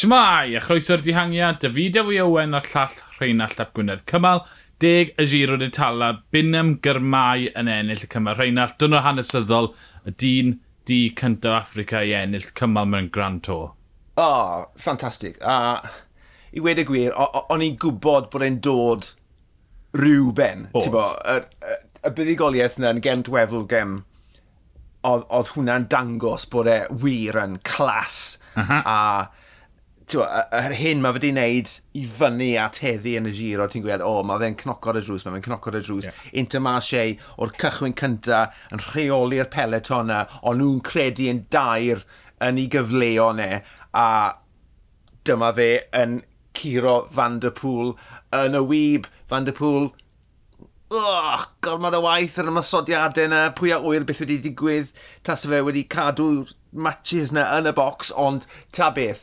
Shmai, a chroeso'r dihangiad, David Ewi Owen a'r llall Rheinald Ap Gwynedd. Cymal, deg y giro de tala, Bynam Gyrmau yn ennill y cymal Rheinald. Dyna hanesyddol y dyn di cyntaf Africa i ennill cymal mewn Grand Tour. O, oh, ffantastig. A uh, i wedi gwir, o'n i'n gwybod bod e'n dod rhyw ben. Bo, y, y, y buddigoliaeth yna yn gem dwefl gem oedd, oedd hwnna'n dangos bod e wir yn clas uh -huh. a yr hyn mae fe wedi wneud i fyny at heddi yn y giro, ti'n gweld, o, oh, mae fe'n cnocor y drws, mae fe'n cnocor y drws. Yeah. Intermarché o'r cychwyn cynta yn rheoli'r peleton na, ond nhw'n credu yn dair yn ei gyfleo ne, a dyma fe yn curo Van der Pŵl yn y wyb. Van der Pŵl, oh, gormod o waith ar y masodiadau yna, pwy a wyr beth wedi digwydd, tas fe wedi cadw matches yna yn y bocs, ond ta beth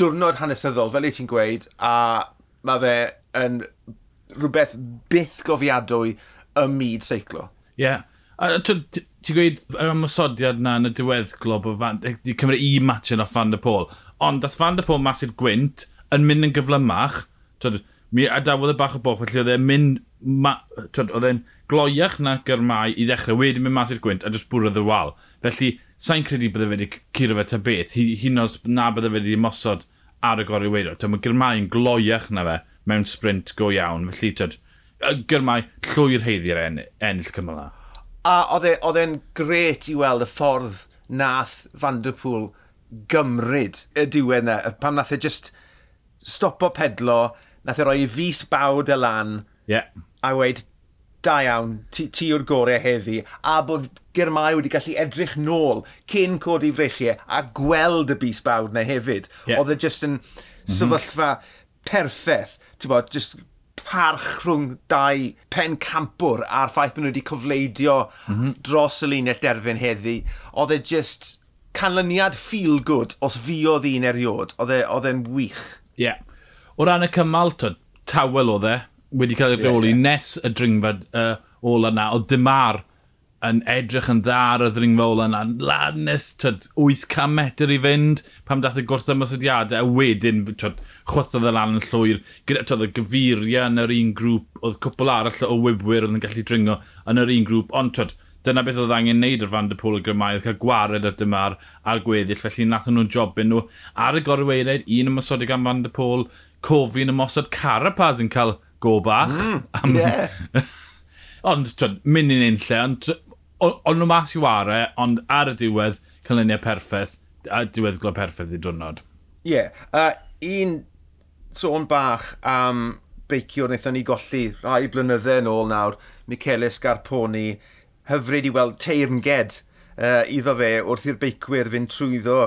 diwrnod hanesyddol, fel ei ti'n gweud, a mae fe yn rhywbeth byth gofiadwy y myd seiclo. Ie. Yeah. A ti'n gweud yr ymwysodiad na yn y diweddglo bod Van... Di cymryd i match yn off Van der Pôl. Ond dath Van der Pôl mas i'r gwynt yn mynd yn gyflymach. Twyd, mi adawodd y bach o boch, felly oedd e'n mynd... Ma, twyd, oedd e'n gloiach na gyrmau i ddechrau, wedyn mynd mas i'r gwynt a jyst bwrdd y wal. Felly, sa'n credu bydde fe wedi curo fe ta beth. Hyn os na bydde fe wedi mosod ar y gorau weidio. Mae gyrmau yn gloiach na fe mewn sprint go iawn. Felly, tyd, gyrmau llwy'r heiddi'r en, ennill cymla. A oedd e, e'n gret i weld y ffordd nath Van Der Pŵl gymryd y diwedd na, Pam nath e just stopo pedlo, nath e roi i fus bawd y lan. Yeah. A weid, da iawn, ti, ti o'r gorau heddi, a bod Germai wedi gallu edrych nôl cyn codi frechiau a gweld y bus bawd na hefyd. Yeah. Oedd e just yn mhm. sefyllfa mm -hmm. perffaith, ti'n bod, just parch rhwng dau pen campwr a'r ffaith bod nhw wedi cofleidio mm -hmm. dros y linell derfyn heddi. Oedd e just canlyniad feel good os fiodd un eriod. E, oedd e'n wych. Ie. Yeah. O ran y cymal, tawel oedd e, wedi cael ei reoli yeah, yeah. nes y dringfa uh, ola na, o dymar yn edrych yn dda ar y ddringfa ola na, lan nes tyd, 800 metr i fynd, pam dath y gwrth ymwysodiadau, a wedyn tyd, chwythodd y lan yn llwyr, gyda tyd, y gyfuriau yn yr un grŵp, oedd cwpl arall o wybwyr oedd yn gallu dringo yn yr un grŵp, ond tyd, dyna beth oedd angen neud ar Van der Pôl y Gymau, oedd cael gwared ar dymar a'r gweddill, felly nath nhw'n jobyn nhw ar y gorweired, un ymwysodig am Van der Pôl, cofi'n ymosod Carapaz yn cael go bach. Mm, am... yeah. ond, twyd, mynd i'n un lle, ond ond nhw mas i ware, ond ar y diwedd, canlyniau perffaith, a diwedd glo perffaith i drwnod. Ie. Yeah. Uh, un sôn bach am beiciwr wnaethon ni golli rhai blynydde yn ôl nawr, Michele Scarponi, hyfryd i weld teirnged uh, iddo fe wrth i'r beicwyr fynd trwyddo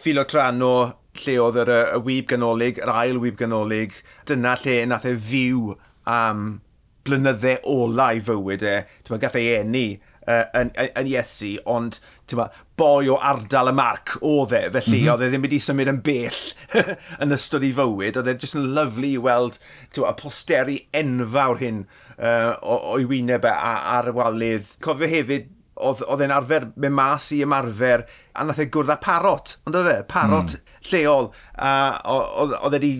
Filotrano lle oedd yr, y wyb ganolig, yr ail wyb ganolig, dyna lle nath e fyw am blynydde olau fywyd e. Dyma gath e ei enni uh, yn, yn, yn Iesu, ond ma, boi o ardal y marc oedd e, felly mm -hmm. oedd e ddim wedi symud yn bell yn ystod i fywyd, oedd e jyst yn lyflu i weld ma, y posteri enfawr hyn uh, o'i wyneb e ar y walydd. Cofio hefyd oedd e'n arfer mewn mas i ymarfer, a nath e gwrdd â parot, ond oedd e, parot mm. lleol, a oedd e wedi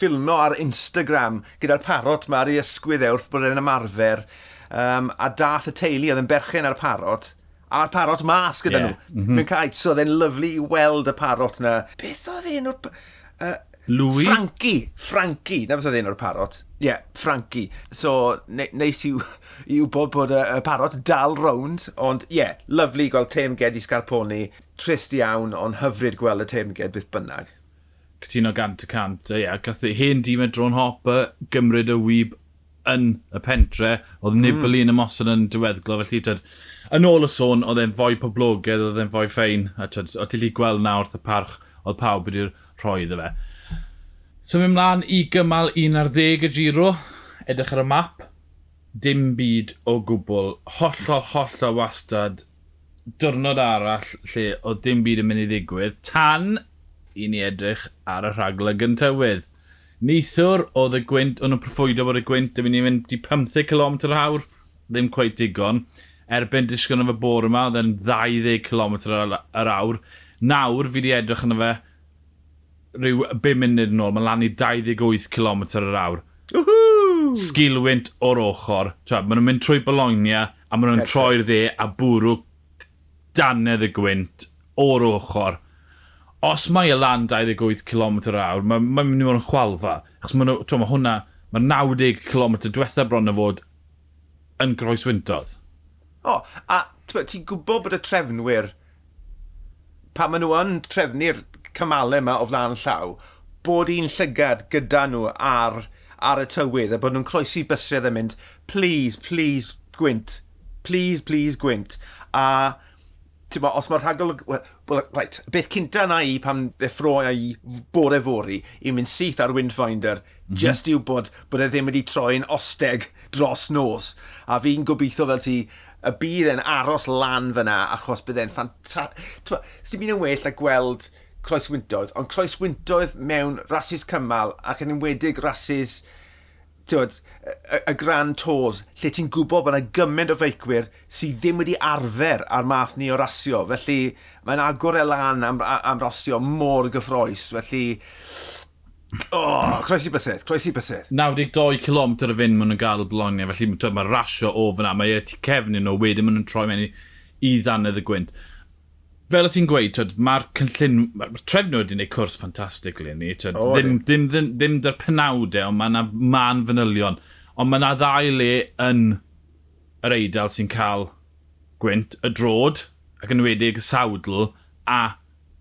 ffilmo ar Instagram gyda'r parot mae ar ei ysgwydd e wrth bod e'n ymarfer, um, a dath y teulu oedd yn berchen ar parot, a'r parot mas gyda yeah. nhw. Mm -hmm. Mewn caet, so oedd e'n lyflu i weld y parot na. Beth oedd e'n... o'r... Uh, Louis? Frankie. Frankie. Na beth oedd un o'r parot. Ie, yeah, Frankie. So, ne neis i'w, iw bod bod y, y parot dal rownd, ond ie, yeah, lyflu gweld teimged i Scarponi. Trist iawn, ond hyfryd gweld y teimged byth bynnag. Cytuno gant y cant, ie. Yeah. Gath hen dîm e dron hopper, gymryd y wyb yn y pentre, oedd mm. Nibali mm. yn ymosod yn diweddglo, felly tyd, yn ôl y sôn, oedd e'n fwy poblogaidd, oedd e'n fwy ffein, a tyd, o tili gweld nawr wrth y parch, oedd pawb wedi'r rhoi iddo fe. So mynd mlaen i gymal 1 ar 10 y giro, edrych ar y map, dim byd o gwbl, hollol, hollol wastad, dyrnod arall lle o dim byd yn mynd i ddigwydd, tan i ni edrych ar y rhaglen gyntywydd. Neithwr oedd y gwynt, o'n nhw'n proffwydo bod y gwynt yn mynd i fynd 15 km awr, ddim cweith digon. Erbyn disgyn o fy bore yma, oedd e'n 20 km yr awr. Nawr fi wedi edrych yna fe rhyw 5 munud yn ôl, mae lan i 28 km yr awr. Sgilwynt o'r ochr. Maen nhw'n mynd trwy Bologna a maen nhw'n troi'r dde a bwrw danedd y gwynt o'r ochr. Os mae y lan 28 km yr awr, mae'n ma mynd i fod yn chwalfa. Achos mae ma hwnna, mae 90 km diwetha bron o fod yn groes wyntodd. O, a ti'n gwybod bod y trefnwyr, pa maen nhw yn trefnu'r cymalau yma o flan llaw, bod un llygad gyda nhw ar, ar y tywydd a bod nhw'n croesi bysredd yn mynd, please, please, gwynt, please, please, gwynt. A ti'n os mae'r rhagol... Well, right, beth cynta na i pam ddeffroi a i bore fori i mynd syth ar Windfinder, mm -hmm. just i'w bod bod e ddim wedi troi'n osteg dros nos. A fi'n gobeithio fel ti y bydd e'n aros lan fyna achos bydd e'n ffantastig... Ti'n mynd yn well a gweld croeswyntoedd, ond croeswyntoedd mewn rhasys cymal ac yn enwedig rhasys tywed, y, y Grand Tours, lle ti'n gwybod bod yna gymaint o feicwyr sydd ddim wedi arfer ar math ni o rasio. Felly mae'n agor e lan am, am rasio mor gyffroes. Felly, o, oh, croesi bysedd, croesi bysydd. 92 km y fynd maen nhw'n gael Bologna, felly mae rasio o fyna, mae e ti cefnyn nhw, wedyn maen nhw'n troi mewn i, i ddannedd y gwynt fel o ti'n gweud, twyd, mae'r cynllun, mae'r trefnod wedi gwneud cwrs ffantastig le ni. Twyd, oh, ddim, ddim, ddim, ddim dy'r penawdau, ond mae yna man fanylion. Ond mae yna ddau le yn yr eidl sy'n cael gwynt, y drod, ac yn wedig y sawdl, a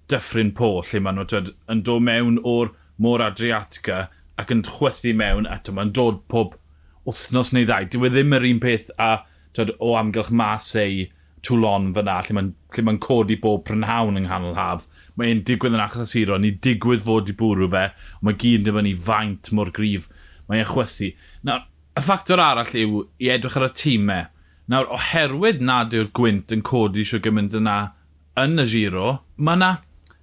dyffryn po, lle maen nhw twyd, yn dod mewn o'r môr Adriatica ac yn chwythu mewn, a mae'n dod pob wythnos neu ddau. Dyw e ddim yr un peth a twyd, o amgylch mas ei Toulon fyna, lle mae'n ma codi bob prynhawn yng nghanol haf. Mae'n digwydd yn achos siro, ni digwydd fod i bwrw fe, ond mae gyd yn dyfynu faint mor grif. Mae'n chwythu. Nawr, y ffactor arall yw i edrych ar y tîmau. E. Nawr, oherwydd nad yw'r gwynt yn codi sio gymaint yna yn y giro, mae yna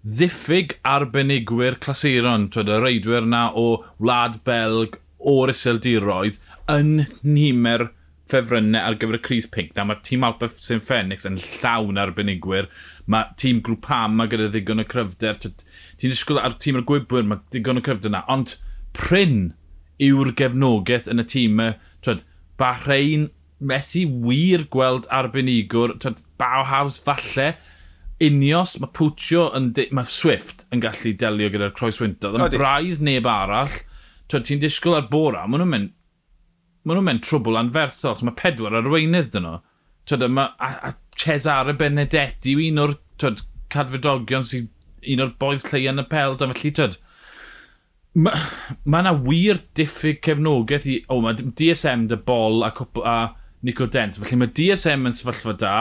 ddiffyg arbenigwyr clasuron, twyd y reidwyr yna o wlad Belg, o'r iseldiroedd, yn nimer ffefrynnau ar gyfer y Cris Pink. Na mae tîm Alpa St Phoenix yn llawn arbenigwyr. Mae tîm Grwpam mae gyda ddigon o cryfder. Ti'n disgwyl ar tîm yr gwybwyr mae ddigon o cryfder na. Ond pryn yw'r gefnogaeth yn y tîm. Twyd, Bahrein methu wir gweld arbenigwr. Twyd, Bauhaus falle. Unios, mae Pwtio, mae Swift yn gallu delio gyda'r croeswyntodd. Yn braidd neb arall. Ti'n disgwyl ar bora, maen nhw'n mynd, maen nhw'n mynd trwbl anferthol, chos mae pedwar arweinydd dyn nhw. Twyd, ma, a, a Cesare Benedetti yw un o'r twyd, cadfydogion sy'n un o'r boes lle yn y peld, a felly twyd, mae ma yna wir diffyg cefnogaeth i, o, oh, mae DSM dy bol a, cwpl, a Nico Dent, felly mae DSM yn sefyllfa da,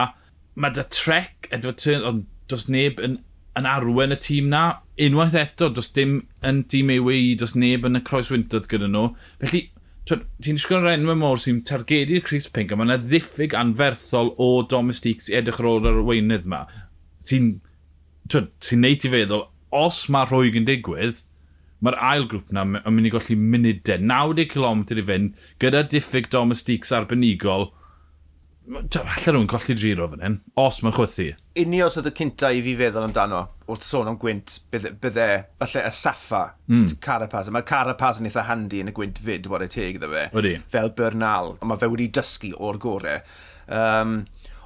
mae dy trec, Edward Turn, ond does neb yn, yn arwen y tîm na, unwaith eto, does dim yn tîm EWI, does neb yn y croes wyntodd gyda nhw, felly ti'n disgwyl yr enwau mor sy'n targedu'r Chris Pink, a mae yna ddiffyg anferthol o domestig sy'n edrych ar ôl yr weinydd yma, sy'n sy neud i feddwl, os mae rhoi yn digwydd, mae'r ail grŵp yna yn mynd i golli munudau, 90 km i fynd, gyda diffyg domestigs arbenigol, Alla rhywun colli giro fan hyn, os mae'n chwythu. Unio os oedd y cynta i fi feddwl amdano, wrth sôn am gwynt, bydde, e, falle y saffa, mm. Carapaz. Mae Carapaz yn eitha handi yn y gwynt fyd, bod e teg iddo fe. Wedi. Fel Bernal, ond mae fe wedi dysgu o'r gorau. Um,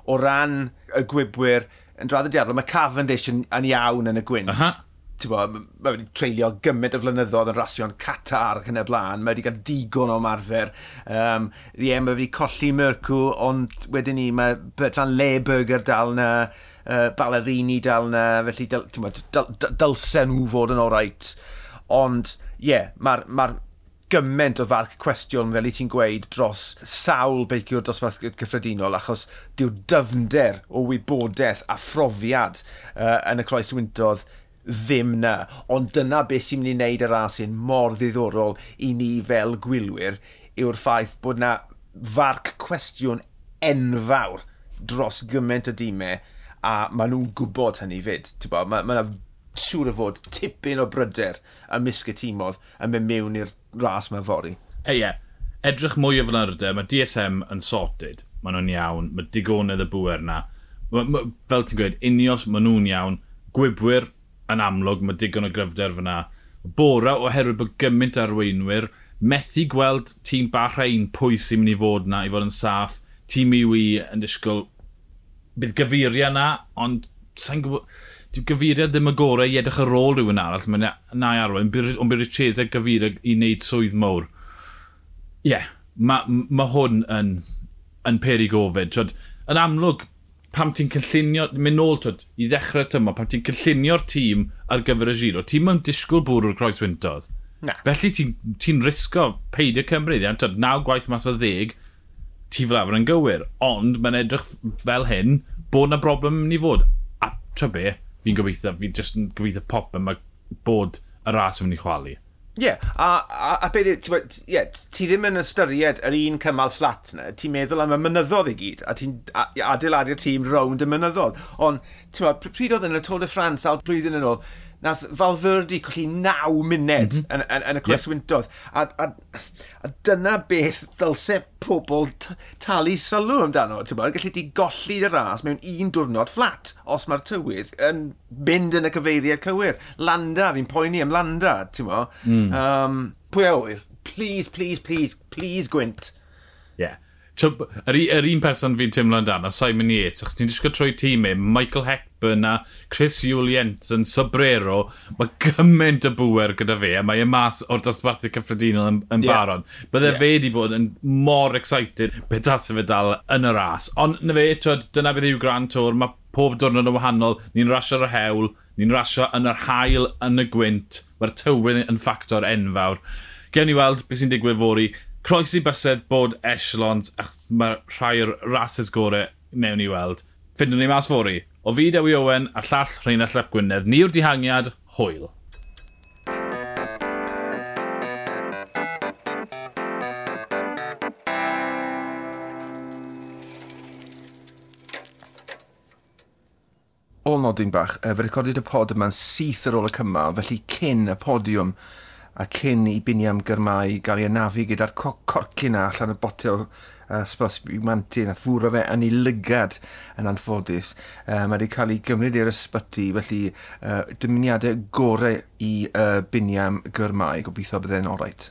o ran y gwybwyr, yn draddodiadol, mae Cavendish yn, yn iawn yn y gwynt. Aha mae wedi treulio gymaint o flynyddoedd yn rasio'n Qatar ac yn y blaen. Mae wedi cael digon o marfer. Um, Ie, mae wedi colli Mercw, ond wedyn ni, mae Bertrand Leberger dal na, uh, Ballerini dal na, felly dyl, dyl, dylsen nhw fod yn orait. Ond, ie, yeah, mae'r ma gymaint o farc cwestiwn fel i ti'n gweud dros sawl beiciwr dosbarth cyffredinol achos dyw dyfnder o wybodaeth a phrofiad uh, yn y croes wyntodd ddim na. Ond dyna beth sy'n mynd i wneud y ras hyn mor ddiddorol i ni fel gwylwyr yw'r ffaith bod na farc cwestiwn enfawr dros gymaint o dîmau e, a maen nhw'n gwybod hynny fyd. Bo, mae yna siŵr o fod tipyn o bryder a misg y tîmodd yn mynd mewn i'r ras mae fori. E, ie. Edrych mwy o flynydde, mae DSM yn sorted. Maen nhw'n iawn, mae digonedd y bwer na. Ma, ma, fel ti'n gweud, unios maen nhw'n iawn, gwybwyr yn amlwg, mae digon o gryfder fyna. Bora oherwydd bod gymaint arweinwyr, methu gweld tîm bach rhain pwy sy'n mynd i fod na i fod yn saff. Tîm i yn disgwyl bydd gyfuriau na, ond sa'n gwybod... Dyw gyfuriau ddim y gorau i edrych ar ôl rhywun arall. Mae'n na i arwain, ond bydd y gyfuriau i wneud swydd mawr. Ie, yeah, mae ma hwn yn, yn peri gofid. Yn amlwg, pam ti'n cynllunio, mynd nôl twyd, i ddechrau tymo, pam ti'n cynllunio'r tîm ar gyfer y giro, ti'n mynd disgwyl bwrw'r croes wyntodd. Na. Felly ti'n ti risgo peidio cymryd, iawn, twyd, naw gwaith mas o ddeg, ti flafr yn gywir, ond mae'n edrych fel hyn, bod na broblem yn ei fod. A tra be, fi'n gobeithio, fi'n just yn gobeithio pop yma bod y ras yn mynd i chwalu. Ie, yeah, a, a, a beth yw, yeah, ti ddim yn ystyried yr un cymal fflat yna, ti'n meddwl am y mynyddodd i gyd, a ti'n adeiladu'r tîm rownd y mynyddodd. Ond, ti'n meddwl, pryd oedd yn y Tôl de France al blwyddyn yn ôl, nath Falferdi colli 9 munud mm -hmm. yn, yn, yn, y croeswyntodd. Yep. A, a, a, dyna beth ddylse pobl talu sylw amdano. Bod, gallu di golli y ras mewn un diwrnod fflat os mae'r tywydd yn mynd yn y cyfeiriad cywir. Landa, fi'n poeni am Landa, ti'n mo. Mm. Um, pwy a wyr? Please, please, please, please, Gwynt. Yeah. Yr, yr un person fi'n teimlo amdano, Simon Yates, achos ni'n disgwyl trwy tîmau, e, Michael Hepburn a Chris Julians yn Sobrero, mae gymaint o bwer gyda fe, a mae e mas o'r dosbarthu cyffredinol yn, yn yeah. baron. Bydde yeah. fe wedi bod yn mor excited pe tas fe dal yn y ras. Ond na fe, twyd, dyna beth yw Grand Tour, mae pob diwrnod yn wahanol, ni'n rasio ar y hewl, ni'n rasio yn yr hael yn y gwynt, mae'r tywydd yn ffactor enfawr. Gewn ni weld beth sy'n digwydd fori croesi bysedd bod echelons, ach, mae rhai o'r rases gorau newn ni weld. Fyndwn ni mas fori. O fi Dewi Owen a llall Rheinald Lep Gwynedd. Ni yw'r dihangiad, hwyl. ôl nodyn bach, fe recorded y pod yma'n syth ar ôl y cymal, felly cyn y podiwm a cyn i Biniam Gyrmau gael ei anafu gyda'r corcyn a allan y botel uh, Sbos Bimanti a ffwrw fe yn ei lygad yn anffodus. Uh, mae wedi cael ei gymryd i'r ysbyty, felly uh, dymuniadau gorau i uh, Biniam Gyrmau. Gobeithio byddai'n oreit.